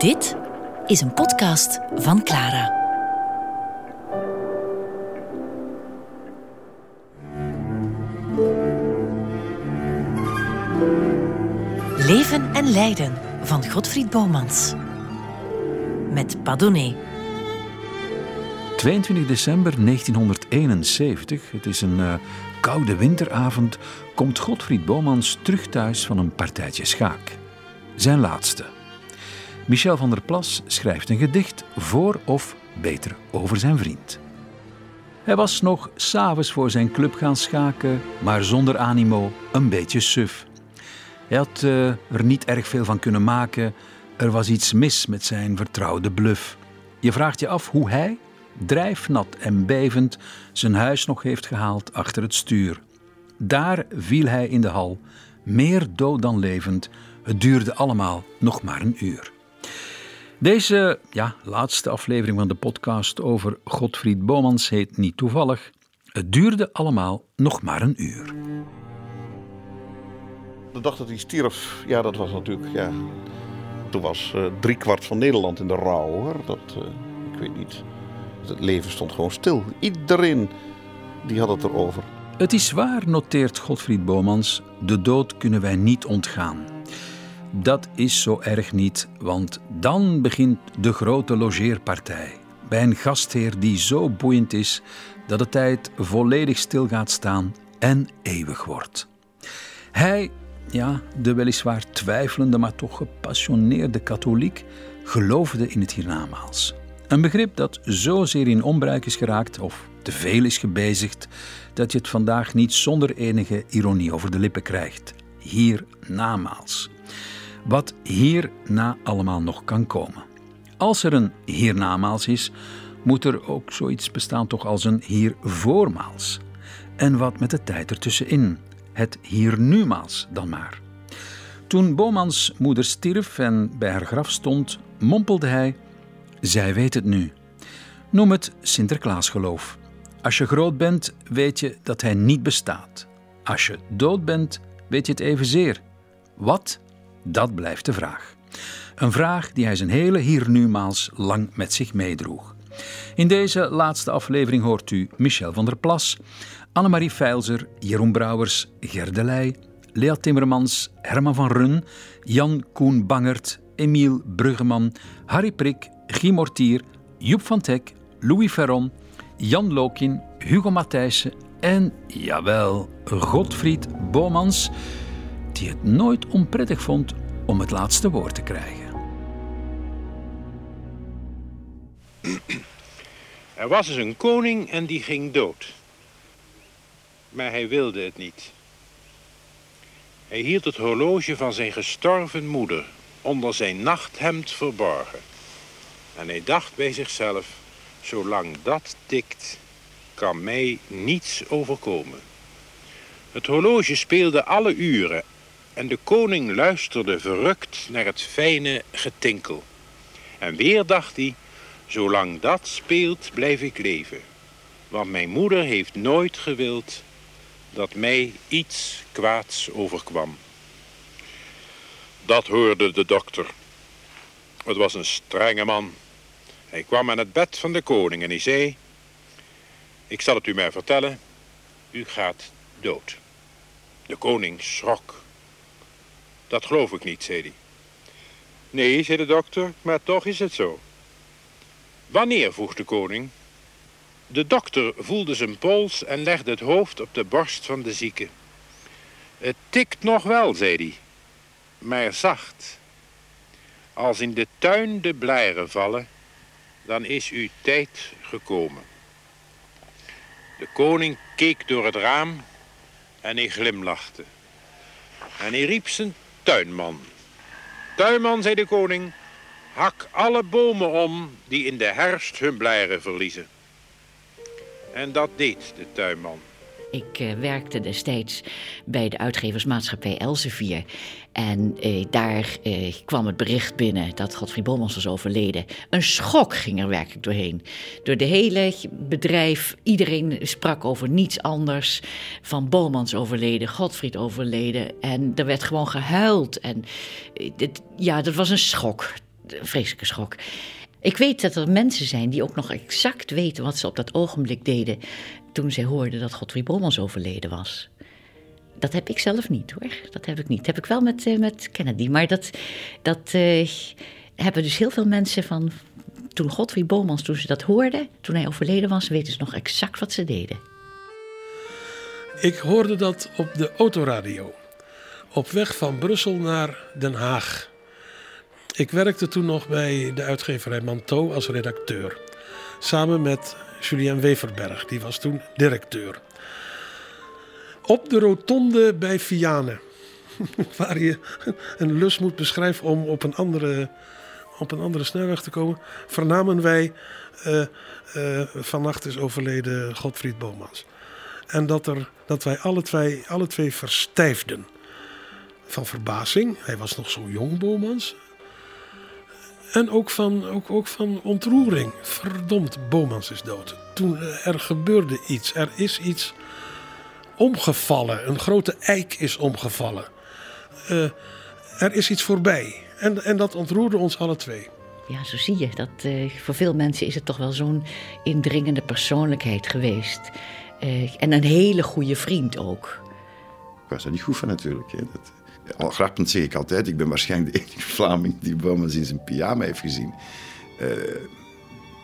Dit is een podcast van Clara. Leven en lijden van Godfried Bomans. Met Padone. 22 december 1971, het is een uh, koude winteravond, komt Godfried Bomans terug thuis van een partijtje schaak. Zijn laatste. Michel van der Plas schrijft een gedicht voor of beter over zijn vriend. Hij was nog s'avonds voor zijn club gaan schaken, maar zonder animo, een beetje suf. Hij had uh, er niet erg veel van kunnen maken. Er was iets mis met zijn vertrouwde bluff. Je vraagt je af hoe hij, drijfnat en bevend, zijn huis nog heeft gehaald achter het stuur. Daar viel hij in de hal, meer dood dan levend. Het duurde allemaal nog maar een uur. Deze ja, laatste aflevering van de podcast over Godfried Bomans heet niet toevallig. Het duurde allemaal nog maar een uur. De dag dat hij stierf, ja, dat was natuurlijk. Ja, toen was uh, driekwart van Nederland in de rouw hoor. Dat, uh, ik weet niet. Het leven stond gewoon stil. Iedereen die had het erover. Het is waar, noteert Godfried Bomans. De dood kunnen wij niet ontgaan. Dat is zo erg niet, want dan begint de grote logeerpartij. Bij een gastheer die zo boeiend is dat de tijd volledig stil gaat staan en eeuwig wordt. Hij, ja, de weliswaar twijfelende, maar toch gepassioneerde katholiek, geloofde in het hiernamaals. Een begrip dat zozeer in onbruik is geraakt of te veel is gebezigd, dat je het vandaag niet zonder enige ironie over de lippen krijgt. Hiernamaals wat hierna allemaal nog kan komen. Als er een hiernamaals is, moet er ook zoiets bestaan toch als een hiervoormaals. En wat met de tijd ertussenin, het hiernumaals dan maar. Toen Bomans moeder stierf en bij haar graf stond, mompelde hij: Zij weet het nu. Noem het Sinterklaasgeloof. Als je groot bent, weet je dat hij niet bestaat. Als je dood bent, weet je het evenzeer. Wat dat blijft de vraag. Een vraag die hij zijn hele hiernumaals lang met zich meedroeg. In deze laatste aflevering hoort u Michel van der Plas, Annemarie Feilzer, Jeroen Brouwers, Gerdelij, Lea Timmermans, Herman van Run, Jan Koen Bangert, Emiel Bruggeman, Harry Prik, Guy Mortier, Joep van Teck, Louis Ferron, Jan Lokin, Hugo Matthijssen en, jawel, Godfried Bomans die het nooit onprettig vond om het laatste woord te krijgen. Er was eens een koning en die ging dood. Maar hij wilde het niet. Hij hield het horloge van zijn gestorven moeder onder zijn nachthemd verborgen. En hij dacht bij zichzelf, zolang dat tikt, kan mij niets overkomen. Het horloge speelde alle uren en de koning luisterde verrukt naar het fijne getinkel. En weer dacht hij, zolang dat speelt blijf ik leven. Want mijn moeder heeft nooit gewild dat mij iets kwaads overkwam. Dat hoorde de dokter. Het was een strenge man. Hij kwam aan het bed van de koning en hij zei... Ik zal het u maar vertellen, u gaat dood. De koning schrok dat geloof ik niet, zei hij. Nee, zei de dokter, maar toch is het zo. Wanneer, vroeg de koning. De dokter voelde zijn pols en legde het hoofd op de borst van de zieke. Het tikt nog wel, zei hij, maar zacht. Als in de tuin de blaren vallen, dan is uw tijd gekomen. De koning keek door het raam en hij glimlachte. En hij riep zijn tuinman. Tuinman, zei de koning, hak alle bomen om die in de herfst hun blijren verliezen. En dat deed de tuinman. Ik uh, werkte destijds bij de uitgeversmaatschappij Elsevier. En uh, daar uh, kwam het bericht binnen dat Godfried Bomans was overleden. Een schok ging er werkelijk doorheen. Door de hele bedrijf, iedereen sprak over niets anders. Van Bomans overleden, Godfried overleden. En er werd gewoon gehuild. En dit, ja, dat was een schok. een vreselijke schok. Ik weet dat er mensen zijn die ook nog exact weten wat ze op dat ogenblik deden toen zij hoorden dat Godfried Bomans overleden was. Dat heb ik zelf niet hoor. Dat heb ik niet. Dat heb ik wel met, uh, met Kennedy. Maar dat, dat uh, hebben dus heel veel mensen van. Toen Godfried Bomans, toen ze dat hoorden, toen hij overleden was, weten ze nog exact wat ze deden. Ik hoorde dat op de autoradio. Op weg van Brussel naar Den Haag. Ik werkte toen nog bij de uitgeverij Manteau als redacteur. Samen met Julien Weverberg, die was toen directeur. Op de rotonde bij Vianen, waar je een lus moet beschrijven om op een andere, op een andere snelweg te komen, vernamen wij uh, vannacht is overleden Godfried Bomans. En dat, er, dat wij alle twee, alle twee verstijfden. Van verbazing, hij was nog zo jong, Bomans. En ook van, ook, ook van ontroering. Verdomd, Bomans is dood. Toen eh, er gebeurde iets, er is iets omgevallen. Een grote eik is omgevallen. Uh, er is iets voorbij. En, en dat ontroerde ons alle twee. Ja, zo zie je. Dat, uh, voor veel mensen is het toch wel zo'n indringende persoonlijkheid geweest. Uh, en een hele goede vriend ook. Ik was er niet goed van natuurlijk. Hè. Dat, al grappend zeg ik altijd, ik ben waarschijnlijk de enige Vlaming die Bowman in zijn pyjama heeft gezien. Uh,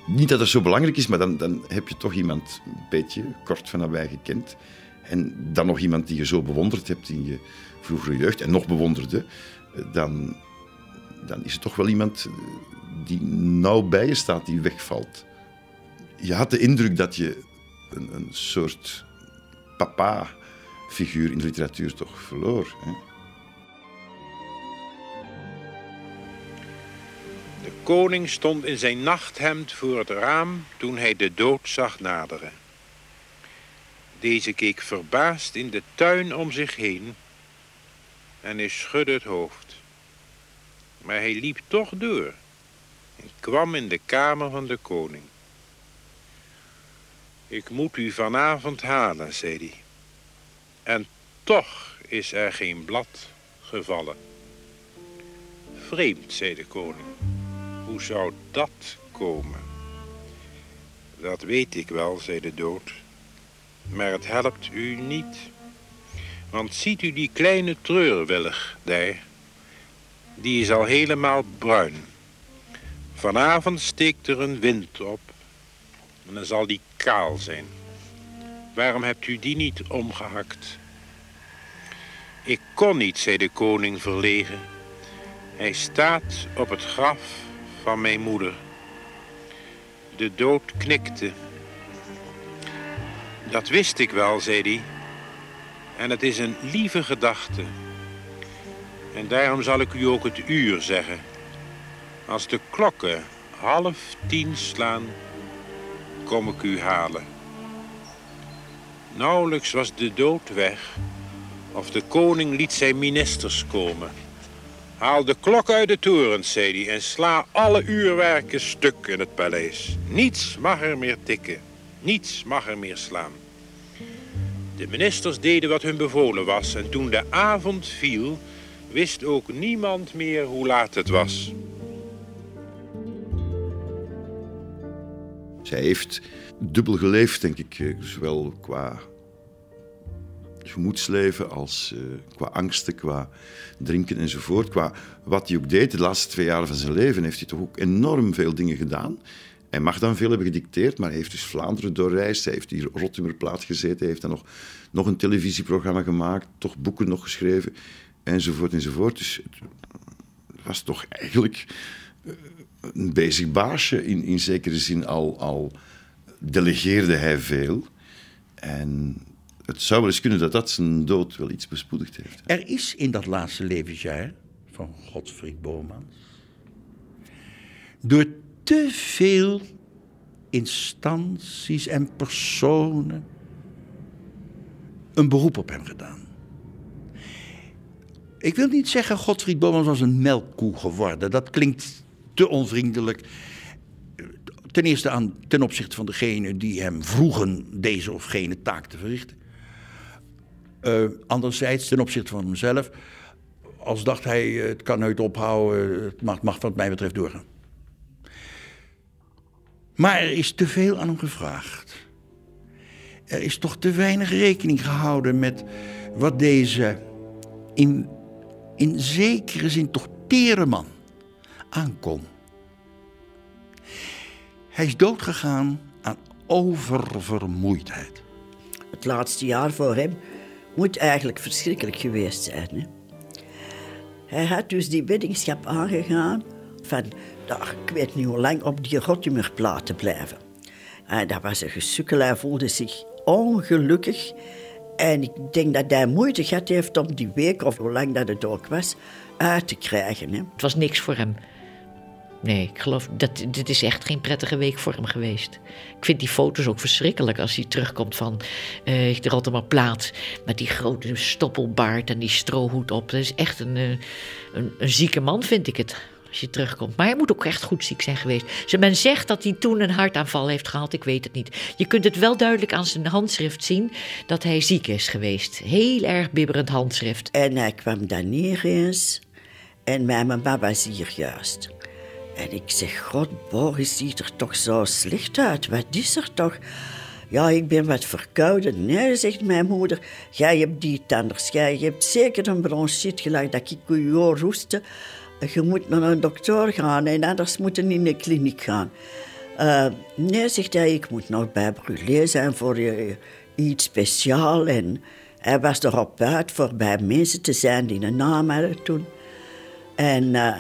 niet dat het zo belangrijk is, maar dan, dan heb je toch iemand een beetje kort van nabij gekend. En dan nog iemand die je zo bewonderd hebt in je vroegere jeugd en nog bewonderde, dan, dan is het toch wel iemand die nauw bij je staat, die wegvalt. Je had de indruk dat je een, een soort papa-figuur in de literatuur toch verloor. Hè? Koning stond in zijn nachthemd voor het raam toen hij de dood zag naderen. Deze keek verbaasd in de tuin om zich heen en hij schudde het hoofd. Maar hij liep toch door en kwam in de kamer van de koning. Ik moet u vanavond halen, zei hij. En toch is er geen blad gevallen. Vreemd, zei de koning. Hoe zou dat komen? Dat weet ik wel, zei de dood. Maar het helpt u niet. Want ziet u die kleine treurwillig daar? Die is al helemaal bruin. Vanavond steekt er een wind op. En dan zal die kaal zijn. Waarom hebt u die niet omgehakt? Ik kon niet, zei de koning verlegen. Hij staat op het graf van mijn moeder. De dood knikte. Dat wist ik wel, zei hij. En het is een lieve gedachte. En daarom zal ik u ook het uur zeggen. Als de klokken half tien slaan, kom ik u halen. Nauwelijks was de dood weg, of de koning liet zijn ministers komen. Haal de klok uit de torens, zei hij, en sla alle uurwerken stuk in het paleis. Niets mag er meer tikken, niets mag er meer slaan. De ministers deden wat hun bevolen was en toen de avond viel, wist ook niemand meer hoe laat het was. Zij heeft dubbel geleefd, denk ik, eh, zowel qua gemoedsleven als uh, qua angsten, qua drinken enzovoort. Qua wat hij ook deed, de laatste twee jaren van zijn leven heeft hij toch ook enorm veel dingen gedaan. Hij mag dan veel hebben gedicteerd, maar hij heeft dus Vlaanderen doorreisd. Hij heeft hier Rottumerplaat gezeten. Hij heeft dan nog, nog een televisieprogramma gemaakt, toch boeken nog geschreven, enzovoort enzovoort. Dus het was toch eigenlijk eh, een bezig baasje. In, in zekere zin al, al delegeerde hij veel. En het zou wel eens kunnen dat dat zijn dood wel iets bespoedigd heeft. Er is in dat laatste levensjaar van Godfried Bomans door te veel instanties en personen een beroep op hem gedaan. Ik wil niet zeggen Godfried Bomans was een melkkoe geworden. Dat klinkt te onvriendelijk. Ten eerste aan, ten opzichte van degene die hem vroegen deze of gene taak te verrichten. Uh, anderzijds ten opzichte van hemzelf. als dacht hij, het kan nooit ophouden, het mag, mag wat mij betreft doorgaan. Maar er is te veel aan hem gevraagd. Er is toch te weinig rekening gehouden met wat deze in, in zekere zin toch tere man aankon. Hij is doodgegaan aan oververmoeidheid. Het laatste jaar voor hem moet eigenlijk verschrikkelijk geweest zijn. Hè? Hij had dus die weddingschap aangegaan van, ik weet niet hoe lang, op die Rottumerplaat te blijven. En dat was een gesukkel, hij voelde zich ongelukkig. En ik denk dat hij moeite gehad heeft om die week, of hoe lang dat het ook was, uit te krijgen. Hè. Het was niks voor hem. Nee, ik geloof dat dit is echt geen prettige week voor hem geweest. Ik vind die foto's ook verschrikkelijk als hij terugkomt van uh, de Rotterdamplaat met die grote stoppelbaard en die strohoed op. Dat is echt een, uh, een, een zieke man, vind ik het als je terugkomt. Maar hij moet ook echt goed ziek zijn geweest. Men zegt dat hij toen een hartaanval heeft gehad. Ik weet het niet. Je kunt het wel duidelijk aan zijn handschrift zien dat hij ziek is geweest. Heel erg bibberend handschrift. En hij kwam daar neer eens. En mijn mama was hier juist. En ik zeg, god, Boris ziet er toch zo slecht uit. Wat is er toch? Ja, ik ben wat verkouden. Nee, zegt mijn moeder. Jij hebt die tanders. Jij hebt zeker een bronchiet gelijk dat ik je roesten. Je moet naar een dokter gaan en anders moet je in de kliniek gaan. Uh, nee, zegt hij, ik moet nog bij Brûlé zijn voor je, iets speciaals. En hij was erop uit voor bij mensen te zijn die een naam hadden toen. En uh,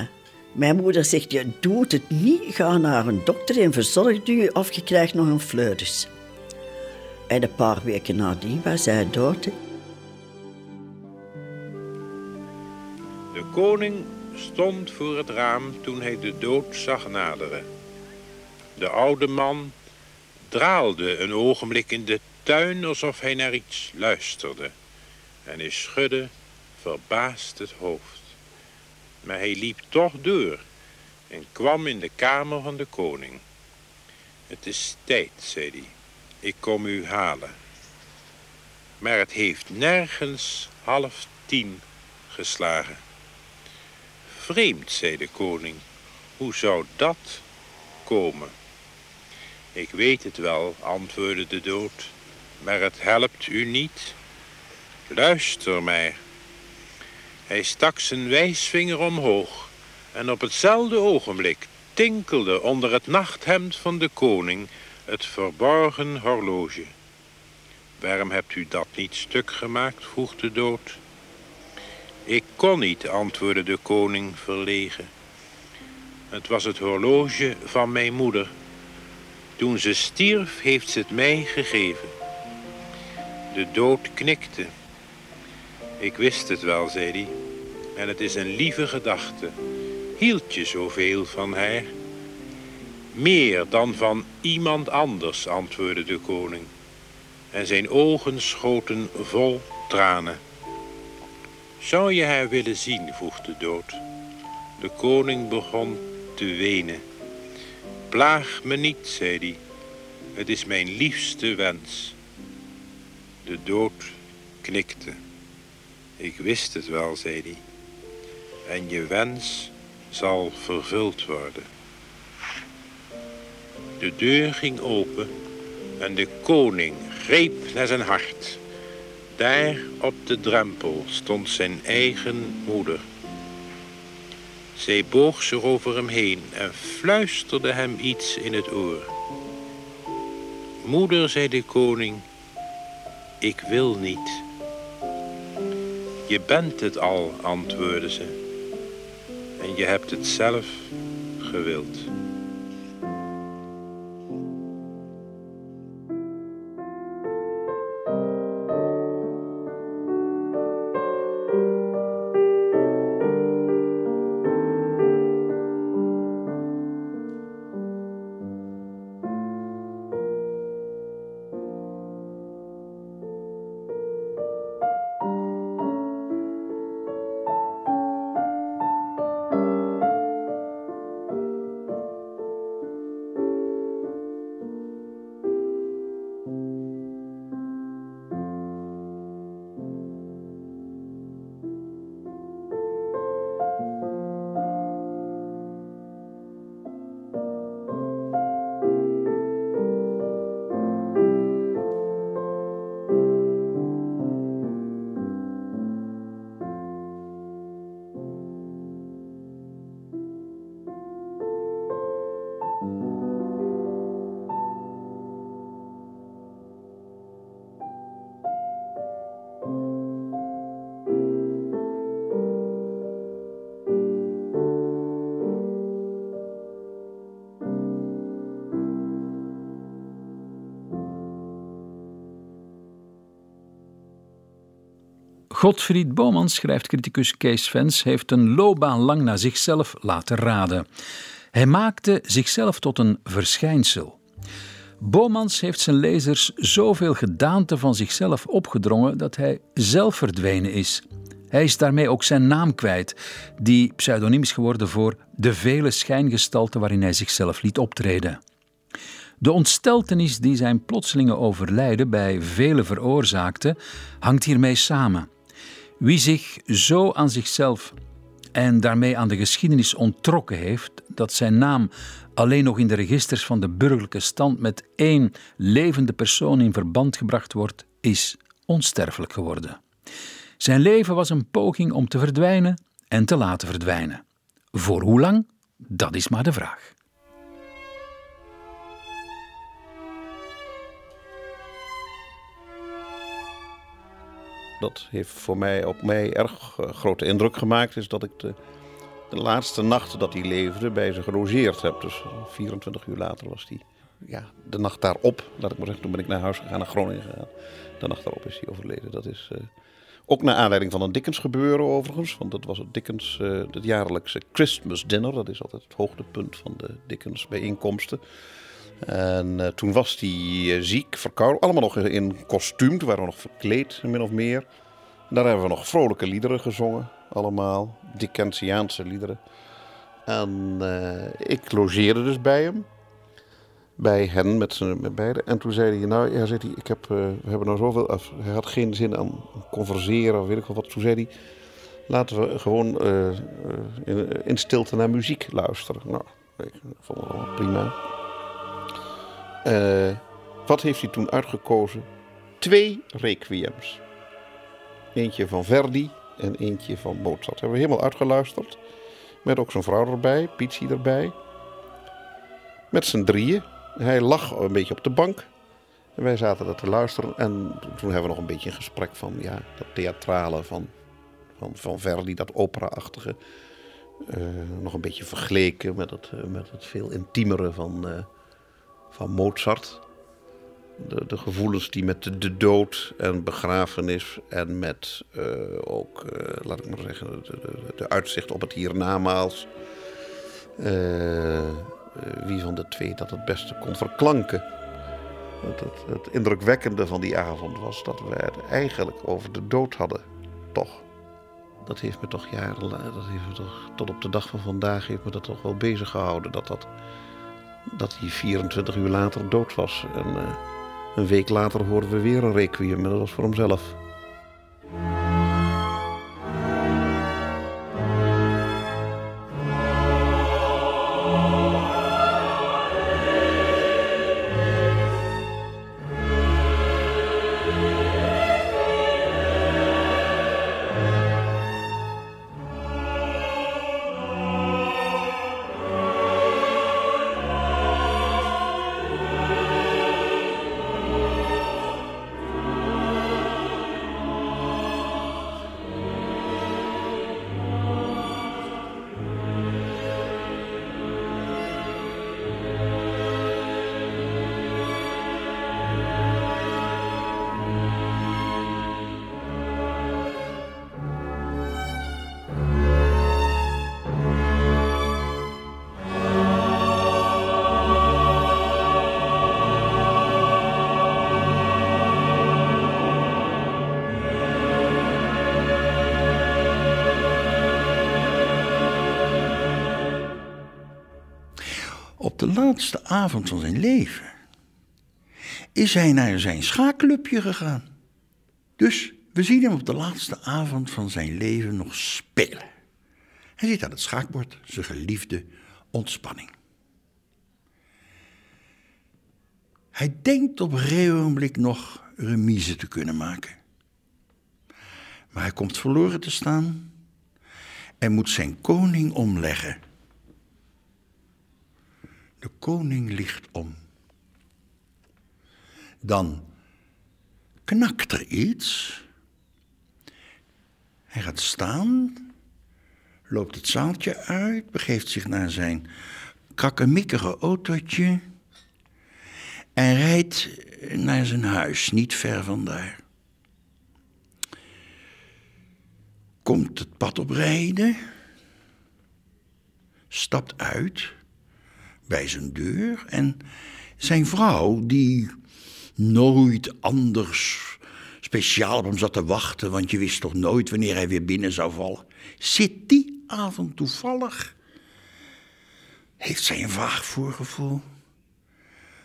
mijn moeder zegt, je doet het niet, ga naar een dokter en verzorg je of je krijgt nog een fleurus. En een paar weken nadien was hij dood. De koning stond voor het raam toen hij de dood zag naderen. De oude man draalde een ogenblik in de tuin alsof hij naar iets luisterde en hij schudde verbaasd het hoofd. Maar hij liep toch door en kwam in de kamer van de koning. Het is tijd, zei hij, ik kom u halen. Maar het heeft nergens half tien geslagen. Vreemd, zei de koning. Hoe zou dat komen? Ik weet het wel, antwoordde de dood, maar het helpt u niet. Luister mij. Hij stak zijn wijsvinger omhoog en op hetzelfde ogenblik tinkelde onder het nachthemd van de koning het verborgen horloge. Waarom hebt u dat niet stuk gemaakt? vroeg de dood. Ik kon niet, antwoordde de koning verlegen. Het was het horloge van mijn moeder. Toen ze stierf, heeft ze het mij gegeven. De dood knikte. Ik wist het wel, zei hij. En het is een lieve gedachte. Hield je zoveel van haar? Meer dan van iemand anders, antwoordde de koning. En zijn ogen schoten vol tranen. Zou je haar willen zien? vroeg de dood. De koning begon te wenen. Plaag me niet, zei hij. Het is mijn liefste wens. De dood knikte. Ik wist het wel, zei hij. En je wens zal vervuld worden. De deur ging open en de koning greep naar zijn hart. Daar op de drempel stond zijn eigen moeder. Zij boog zich over hem heen en fluisterde hem iets in het oor. Moeder, zei de koning, ik wil niet. Je bent het al, antwoordde ze. En je hebt het zelf gewild. Godfried Bomans, schrijft criticus Kees Vens, heeft een loopbaan lang naar zichzelf laten raden. Hij maakte zichzelf tot een verschijnsel. Bomans heeft zijn lezers zoveel gedaante van zichzelf opgedrongen dat hij zelf verdwenen is. Hij is daarmee ook zijn naam kwijt, die pseudoniem is geworden voor de vele schijngestalten waarin hij zichzelf liet optreden. De ontsteltenis die zijn plotselinge overlijden bij velen veroorzaakte, hangt hiermee samen. Wie zich zo aan zichzelf en daarmee aan de geschiedenis onttrokken heeft dat zijn naam alleen nog in de registers van de burgerlijke stand met één levende persoon in verband gebracht wordt, is onsterfelijk geworden. Zijn leven was een poging om te verdwijnen en te laten verdwijnen. Voor hoe lang? Dat is maar de vraag. Dat heeft voor mij, op mij erg uh, grote indruk gemaakt. Is dat ik de, de laatste nacht dat hij leefde bij ze gelogeerd heb. Dus 24 uur later was hij. Ja, de nacht daarop, laat ik maar zeggen, toen ben ik naar huis gegaan, naar Groningen gegaan. De nacht daarop is hij overleden. Dat is uh, ook naar aanleiding van een Dickens gebeuren overigens. Want dat was het Dickens, uh, het jaarlijkse Christmas dinner. Dat is altijd het hoogtepunt van de Dickens bijeenkomsten. En uh, toen was hij uh, ziek, verkouden. Allemaal nog in kostuum. Toen waren we nog verkleed, min of meer. Daar hebben we nog vrolijke liederen gezongen. Allemaal. Dickensiaanse liederen. En uh, ik logeerde dus bij hem. Bij hen met z'n beiden. En toen zei hij, nou, ja, zei hij, ik heb, we hebben nou zoveel... Hij had geen zin aan converseren of weet ik wel wat. Toen zei hij, laten we gewoon in, in stilte naar muziek luisteren. Nou, ik vond het wel prima. Uh, wat heeft hij toen uitgekozen? Twee requiems. Eentje van Verdi en eentje van Mozart. Dat hebben we helemaal uitgeluisterd. Met ook zijn vrouw erbij, Pietsie erbij. Met z'n drieën. Hij lag een beetje op de bank. En wij zaten dat te luisteren. En toen hebben we nog een beetje een gesprek van ja, dat theatrale van, van, van Verdi, dat opera-achtige. Uh, nog een beetje vergeleken met het, met het veel intiemere van, uh, van Mozart. De, de, gevoelens die met de, de, dood en begrafenis en met uh, ook, uh, laat ik maar zeggen, de, de, uitzicht op het hiernamaals. Uh, wie van de twee dat het beste kon verklanken. Het, het, het, indrukwekkende van die avond was dat we het eigenlijk over de dood hadden. Toch. Dat heeft me toch jaren, dat heeft me toch, tot op de dag van vandaag heeft me dat toch wel bezig gehouden. Dat dat dat hij 24 uur later dood was. En uh, een week later hoorden we weer een requiem, en dat was voor hemzelf. Laatste avond van zijn leven is hij naar zijn schaakclubje gegaan. Dus we zien hem op de laatste avond van zijn leven nog spelen. Hij zit aan het schaakbord, zijn geliefde ontspanning. Hij denkt op een nog remise te kunnen maken. Maar hij komt verloren te staan en moet zijn koning omleggen. De koning ligt om. Dan knakt er iets. Hij gaat staan, loopt het zaaltje uit, begeeft zich naar zijn krakkemikkige autootje en rijdt naar zijn huis, niet ver van daar. komt het pad oprijden, stapt uit bij zijn deur en zijn vrouw, die nooit anders speciaal op hem zat te wachten, want je wist toch nooit wanneer hij weer binnen zou vallen, zit die avond toevallig, heeft zij een vaag voorgevoel,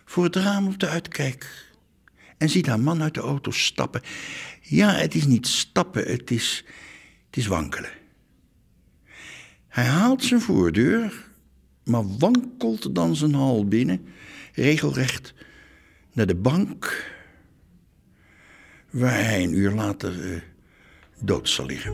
voor het raam op de uitkijk en ziet haar man uit de auto stappen. Ja, het is niet stappen, het is, het is wankelen. Hij haalt zijn voordeur, maar wankelt dan zijn hal binnen, regelrecht naar de bank waar hij een uur later uh, dood zal liggen.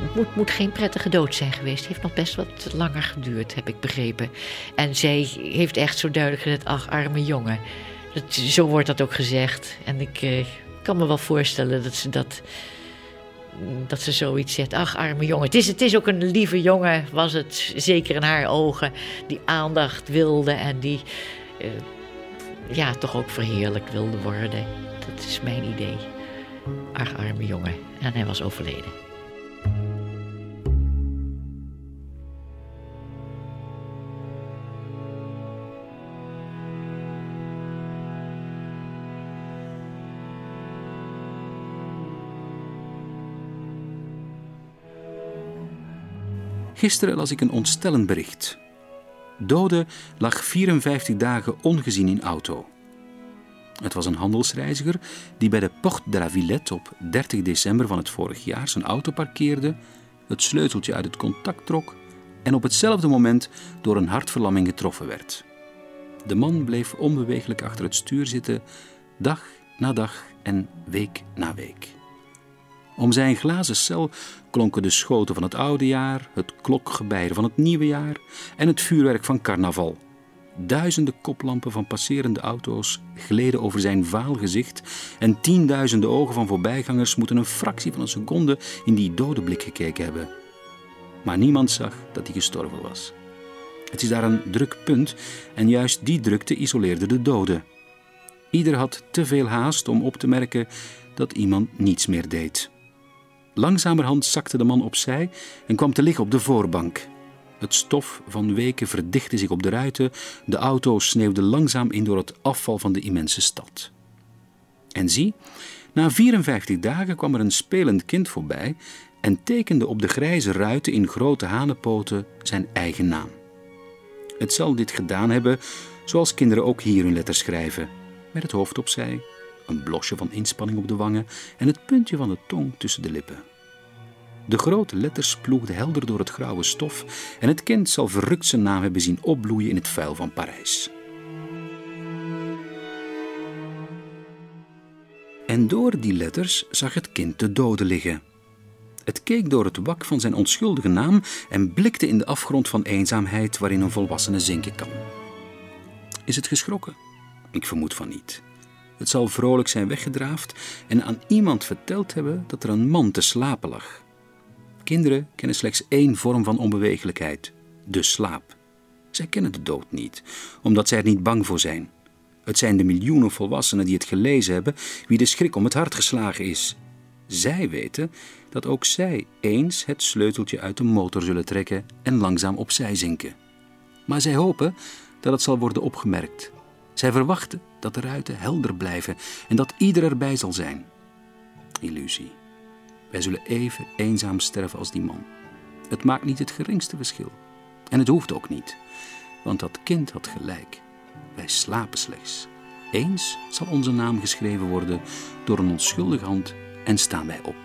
Het moet, moet, geen prettige dood zijn geweest. Het heeft nog best wat langer geduurd, heb ik begrepen. En zij heeft echt zo duidelijk gezegd: ach, arme jongen. Dat, zo wordt dat ook gezegd. En ik uh, kan me wel voorstellen dat ze dat. Dat ze zoiets zegt, ach arme jongen. Het is, het is ook een lieve jongen, was het zeker in haar ogen, die aandacht wilde en die uh, ja, toch ook verheerlijkt wilde worden. Dat is mijn idee. Ach, arme jongen. En hij was overleden. Gisteren las ik een ontstellend bericht. Dode lag 54 dagen ongezien in auto. Het was een handelsreiziger die bij de Porte de la Villette op 30 december van het vorig jaar zijn auto parkeerde, het sleuteltje uit het contact trok en op hetzelfde moment door een hartverlamming getroffen werd. De man bleef onbeweeglijk achter het stuur zitten, dag na dag en week na week. Om zijn glazen cel klonken de schoten van het oude jaar, het klokgebeier van het nieuwe jaar en het vuurwerk van carnaval. Duizenden koplampen van passerende auto's gleden over zijn vaal gezicht en tienduizenden ogen van voorbijgangers moeten een fractie van een seconde in die dode blik gekeken hebben. Maar niemand zag dat hij gestorven was. Het is daar een druk punt en juist die drukte isoleerde de doden. Ieder had te veel haast om op te merken dat iemand niets meer deed. Langzamerhand zakte de man opzij en kwam te liggen op de voorbank. Het stof van weken verdichtte zich op de ruiten, de auto sneeuwde langzaam in door het afval van de immense stad. En zie, na 54 dagen kwam er een spelend kind voorbij en tekende op de grijze ruiten in grote hanenpoten zijn eigen naam. Het zal dit gedaan hebben zoals kinderen ook hier hun letters schrijven, met het hoofd opzij, een blosje van inspanning op de wangen en het puntje van de tong tussen de lippen. De grote letters ploegden helder door het grauwe stof en het kind zal verrukt zijn naam hebben zien opbloeien in het vuil van Parijs. En door die letters zag het kind de dode liggen. Het keek door het wak van zijn onschuldige naam en blikte in de afgrond van eenzaamheid waarin een volwassene zinken kan. Is het geschrokken? Ik vermoed van niet. Het zal vrolijk zijn weggedraafd en aan iemand verteld hebben dat er een man te slapen lag. Kinderen kennen slechts één vorm van onbewegelijkheid: de slaap. Zij kennen de dood niet, omdat zij er niet bang voor zijn. Het zijn de miljoenen volwassenen die het gelezen hebben, wie de schrik om het hart geslagen is. Zij weten dat ook zij eens het sleuteltje uit de motor zullen trekken en langzaam opzij zinken. Maar zij hopen dat het zal worden opgemerkt. Zij verwachten dat de ruiten helder blijven en dat ieder erbij zal zijn. Illusie. Wij zullen even eenzaam sterven als die man. Het maakt niet het geringste verschil. En het hoeft ook niet, want dat kind had gelijk. Wij slapen slechts. Eens zal onze naam geschreven worden door een onschuldige hand en staan wij op.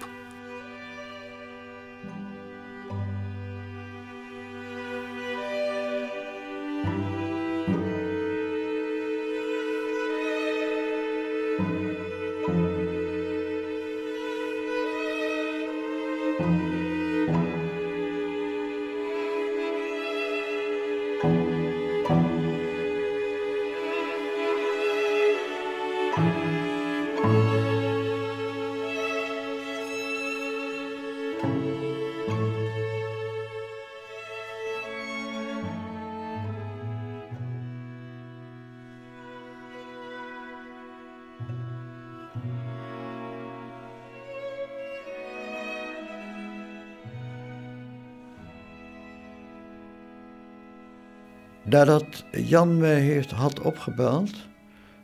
Nadat Jan mij heeft, had opgebeld,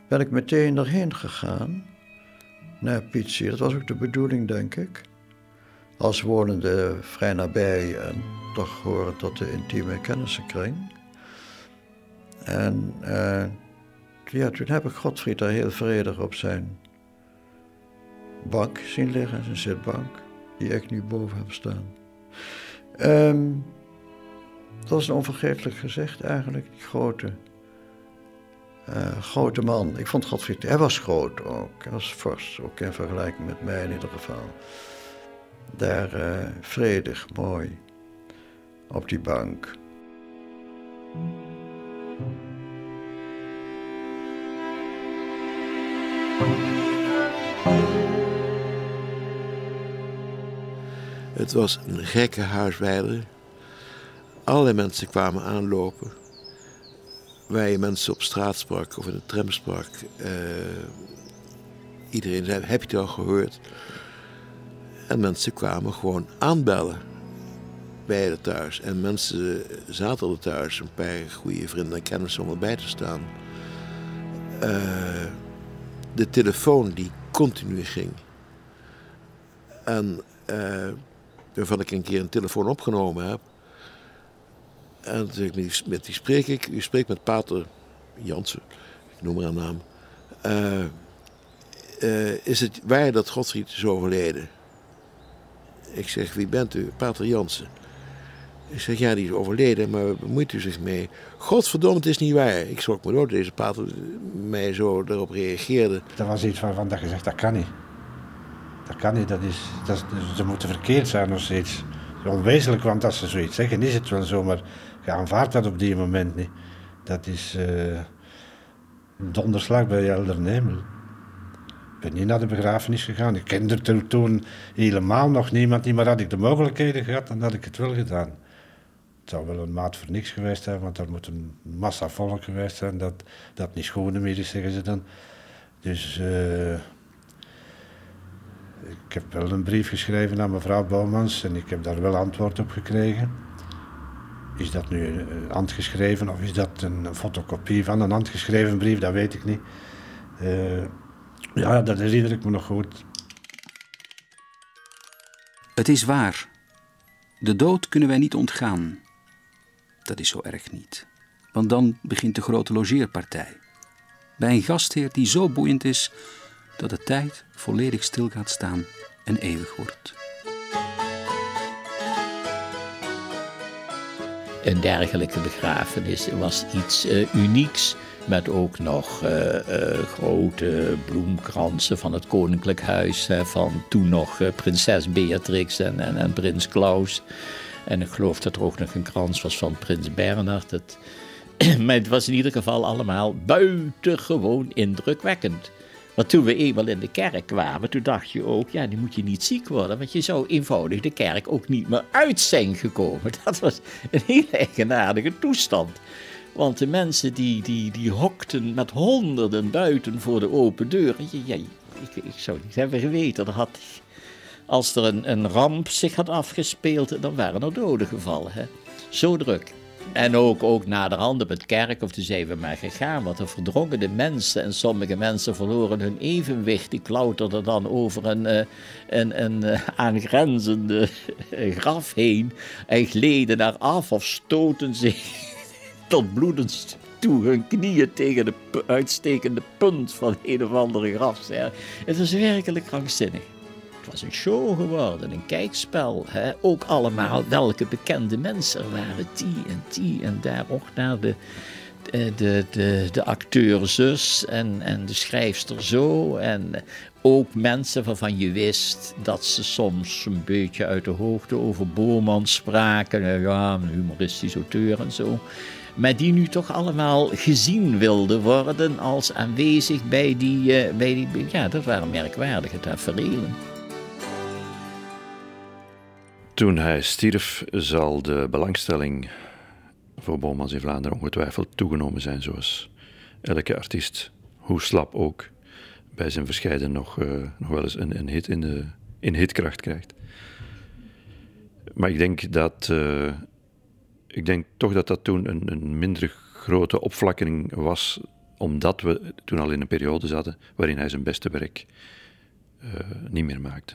ben ik meteen erheen gegaan naar Pietsie. Dat was ook de bedoeling, denk ik. Als wonende vrij nabij en toch horen tot de intieme kennissenkring. En uh, ja, toen heb ik Godfried daar heel vredig op zijn bank zien liggen, zijn zitbank, die ik nu boven heb staan. Um, dat was een onvergetelijk gezicht eigenlijk, die grote, uh, grote man. Ik vond Godfried, hij was groot ook, hij was fors, ook in vergelijking met mij in ieder geval. Daar uh, vredig, mooi, op die bank. Het was een gekke huiswijder. Allerlei mensen kwamen aanlopen. Waar je mensen op straat sprak of in de tram sprak. Uh, iedereen zei, heb je het al gehoord? En mensen kwamen gewoon aanbellen bij de thuis. En mensen zaten er thuis, een paar goede vrienden en kennissen om erbij te staan. Uh, de telefoon die continu ging. En uh, waarvan ik een keer een telefoon opgenomen heb. En zeg met die spreek ik. U spreekt met Pater Jansen, ik noem haar naam. Uh, uh, is het waar dat Godfried is overleden? Ik zeg, wie bent u? Pater Jansen. Ik zeg, ja, die is overleden, maar waar bemoeit u zich mee? Godverdomme, het is niet waar. Ik schrok me door deze pater mij zo erop reageerde. Dat was iets waarvan dat je zegt, dat kan niet. Dat kan niet, dat is, dat, ze moeten verkeerd zijn of zoiets. Onwezenlijk, want als ze zoiets zeggen, is het wel zo, maar je aanvaardt dat op die moment niet. Dat is uh, donderslag bij Helder Nemel. Ik ben niet naar de begrafenis gegaan. Ik kende er toen helemaal nog niemand, maar had ik de mogelijkheden gehad, dan had ik het wel gedaan. Het zou wel een maat voor niks geweest zijn, want er moet een massa volk geweest zijn dat, dat niet schoenen meer is, zeggen ze dan. Dus uh, ik heb wel een brief geschreven aan mevrouw Bouwmans en ik heb daar wel antwoord op gekregen. Is dat nu een handgeschreven of is dat een fotocopie van een handgeschreven brief? Dat weet ik niet. Uh, ja, dat herinner ik me nog goed. Het is waar. De dood kunnen wij niet ontgaan. Dat is zo erg niet. Want dan begint de grote logeerpartij. Bij een gastheer die zo boeiend is dat de tijd volledig stil gaat staan en eeuwig wordt. Een dergelijke begrafenis was iets uh, unieks. Met ook nog uh, uh, grote bloemkransen van het Koninklijk Huis. van toen nog prinses Beatrix en, en, en, prins Klaus. En ik geloof dat er ook nog een krans was van prins Bernhard. Het, maar het was in ieder geval allemaal buitengewoon indrukwekkend. Maar toen we eenmaal in de kerk kwamen, toen dacht je ook, ja, die moet je niet ziek worden. Want je zou eenvoudig de kerk ook niet meer uit zijn gekomen. Dat was een hele eigenaardige toestand. Want de mensen die, die, die hokten met honderden buiten voor de open deur. Ja, ik, ik zou niet hebben geweten. Had, als er een, een ramp zich had afgespeeld, dan waren er doden gevallen. Hè? Zo druk. En ook, ook naderhand op het kerk, of toen zijn we maar gegaan, wat er verdrongen de mensen. En sommige mensen verloren hun evenwicht. Die klauterden dan over een, uh, een, een uh, aangrenzende graf heen. En gleden daar af of stoten zich tot bloedens toe hun knieën tegen de uitstekende punt van een of andere graf. Het was werkelijk krankzinnig. Het was een show geworden, een kijkspel. Hè? Ook allemaal welke bekende mensen er waren. Die en die en daar ook naar de, de, de, de, de acteur zus en, en de schrijfster zo. En ook mensen waarvan je wist dat ze soms een beetje uit de hoogte over Boorman spraken. Ja, een humoristisch auteur en zo maar die nu toch allemaal gezien wilden worden als aanwezig bij die, uh, bij die ja, dat waren merkwaardige tafereelen. Toen hij stierf, zal de belangstelling voor Bomans in Vlaanderen ongetwijfeld toegenomen zijn, zoals elke artiest, hoe slap ook, bij zijn verscheiden nog, uh, nog wel eens een, een hit in, de, in hitkracht krijgt. Maar ik denk dat uh, ik denk toch dat dat toen een, een minder grote opflakkering was omdat we toen al in een periode zaten waarin hij zijn beste werk uh, niet meer maakte.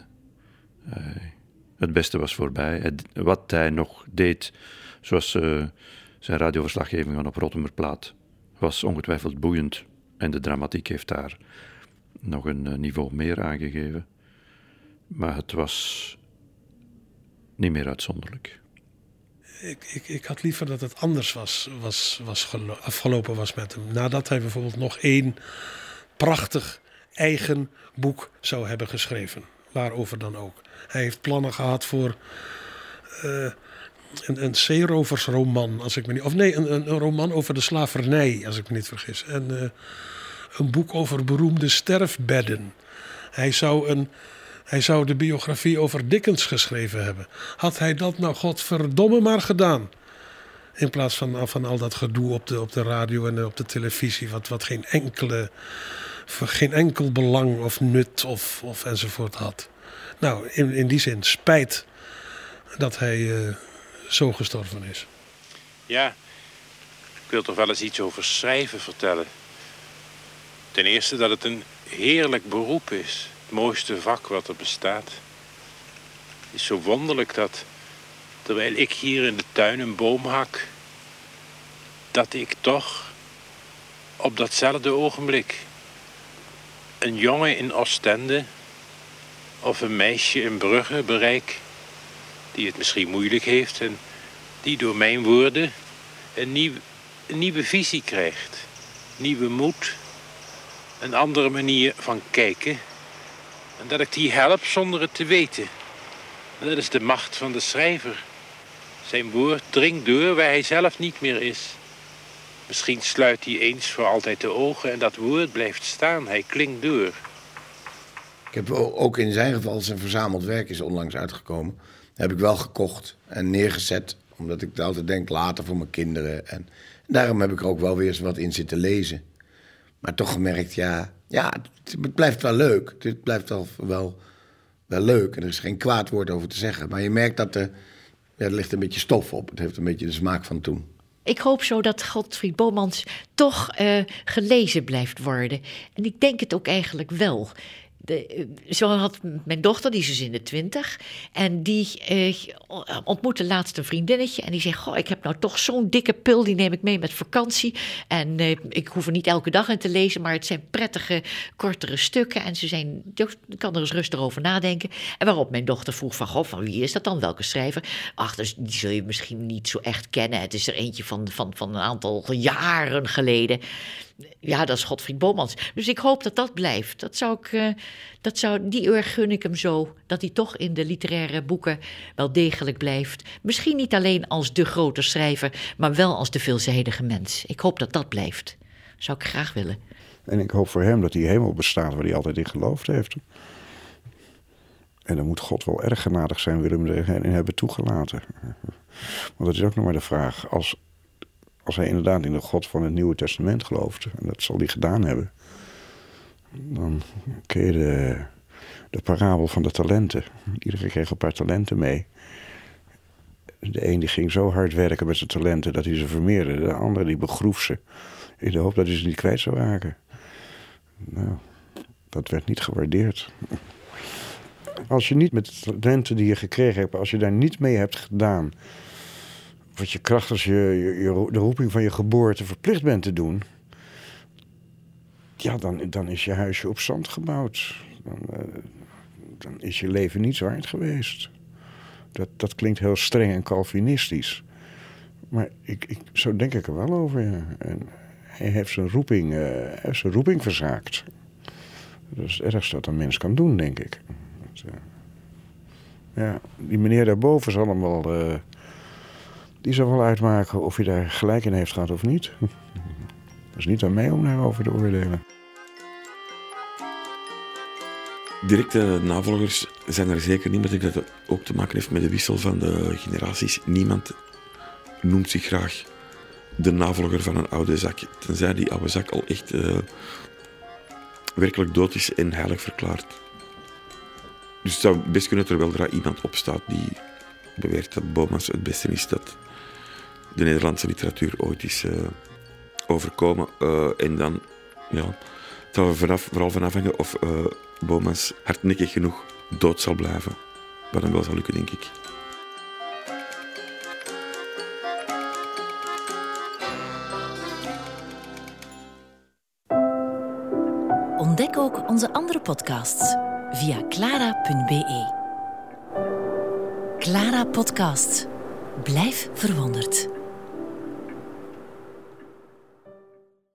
Het beste was voorbij. Het, wat hij nog deed, zoals uh, zijn radioverslaggeving van op Rottemerplaat, was ongetwijfeld boeiend. En de dramatiek heeft daar nog een niveau meer aangegeven. Maar het was niet meer uitzonderlijk. Ik, ik, ik had liever dat het anders was, was, was afgelopen was met hem. Nadat hij bijvoorbeeld nog één prachtig eigen boek zou hebben geschreven. Waarover dan ook. Hij heeft plannen gehad voor uh, een, een zeeroversroman, als ik me niet... Of nee, een, een, roman over de slavernij, als ik me niet vergis. En uh, een boek over beroemde sterfbedden. Hij zou een hij zou de biografie over Dickens geschreven hebben. Had hij dat nou godverdomme maar gedaan? In plaats van, van al dat gedoe op de, op de radio en op de televisie, wat, wat geen, enkele, geen enkel belang of nut of, of enzovoort had. Nou, in, in die zin spijt dat hij uh, zo gestorven is. Ja, ik wil toch wel eens iets over schrijven vertellen. Ten eerste dat het een heerlijk beroep is mooiste vak wat er bestaat. Het is zo wonderlijk dat, terwijl ik hier in de tuin een boom hak, dat ik toch op datzelfde ogenblik een jongen in Oostende of een meisje in Brugge bereik, die het misschien moeilijk heeft en die door mijn woorden een, nieuw, nieuwe visie krijgt, nieuwe moed, een andere manier van kijken en dat ik die help zonder het te weten. En dat is de macht van de schrijver. Zijn woord dringt door waar hij zelf niet meer is. Misschien sluit hij eens voor altijd de ogen en dat woord blijft staan. Hij klinkt door. Ik heb ook in zijn geval, zijn verzameld werk is onlangs uitgekomen. heb ik wel gekocht en neergezet. Omdat ik altijd denk later voor mijn kinderen. En daarom heb ik er ook wel weer eens wat in zitten lezen. Maar toch gemerkt, ja, ja, het, blijft wel leuk. Het blijft wel, wel, wel leuk. En er is geen kwaad woord over te zeggen. Maar je merkt dat er, ja, er ligt een beetje stof op. Het heeft een beetje de smaak van toen. Ik hoop zo dat Godfried Bomans toch uh, gelezen blijft worden. En ik denk het ook eigenlijk wel de, eh, zo had mijn dochter, die is dus in de twintig. En die eh, ontmoette laatst een vriendinnetje. En die zei: Goh, ik heb nou toch zo'n dikke pil. Die neem ik mee met vakantie. En eh, ik hoef er niet elke dag in te lezen. Maar het zijn prettige, kortere stukken. En ze zijn, ik kan er eens rustig over nadenken. En waarop mijn dochter vroeg: van, Goh, van wie is dat dan? Welke schrijver? Ach, dus die zul je misschien niet zo echt kennen. Het is er eentje van, van, van een aantal jaren geleden ja, dat is Godfried Bomans. Dus ik hoop dat dat blijft. Dat zou ik, uh, dat zou, die eer gun ik hem zo. Dat hij toch in de literaire boeken wel degelijk blijft. Misschien niet alleen als de grote schrijver, maar wel als de veelzijdige mens. Ik hoop dat dat blijft. Zou ik graag willen. En ik hoop voor hem dat die hemel bestaat waar hij altijd in geloofd heeft. En dan moet God wel erg genadig zijn, hem erin hebben toegelaten. Want dat is ook nog maar de vraag. Als, als hij inderdaad in de God van het Nieuwe Testament gelooft, en dat zal hij gedaan hebben, dan ken je de, de parabel van de talenten. Iedereen kreeg een paar talenten mee. De een die ging zo hard werken met zijn talenten dat hij ze vermeerde. De andere die begroef ze in de hoop dat hij ze niet kwijt zou raken. Nou, dat werd niet gewaardeerd. Als je niet met de talenten die je gekregen hebt, als je daar niet mee hebt gedaan wat je kracht als je, je, de roeping van je geboorte verplicht bent te doen, ja, dan, dan is je huisje op zand gebouwd. Dan, uh, dan is je leven niet waard geweest. Dat, dat klinkt heel streng en Calvinistisch. Maar ik, ik, zo denk ik er wel over. En hij heeft zijn roeping, uh, heeft zijn roeping verzaakt. Dat is het ergste wat een mens kan doen, denk ik. Uh, ja, die meneer daarboven zal hem wel die zal wel uitmaken of je daar gelijk in heeft gehad of niet. Dat is niet aan mij om daarover te oordelen. Directe navolgers zijn er zeker niet, maar ik denk dat het ook te maken heeft met de wissel van de generaties. Niemand noemt zich graag de navolger van een oude zak, tenzij die oude zak al echt uh, werkelijk dood is en heilig verklaard. Dus het zou best kunnen dat er wel iemand opstaat die beweert dat Bomans het beste is dat de Nederlandse literatuur ooit is uh, overkomen. Eh, en dan, ja, het zal er vanaf, vooral van afhangen of uh, Bomans hardnekkig genoeg dood zal blijven. Wat dan wel zal lukken, denk ik. Ontdek ook onze andere podcasts via clara.be. Clara Podcast. Blijf verwonderd.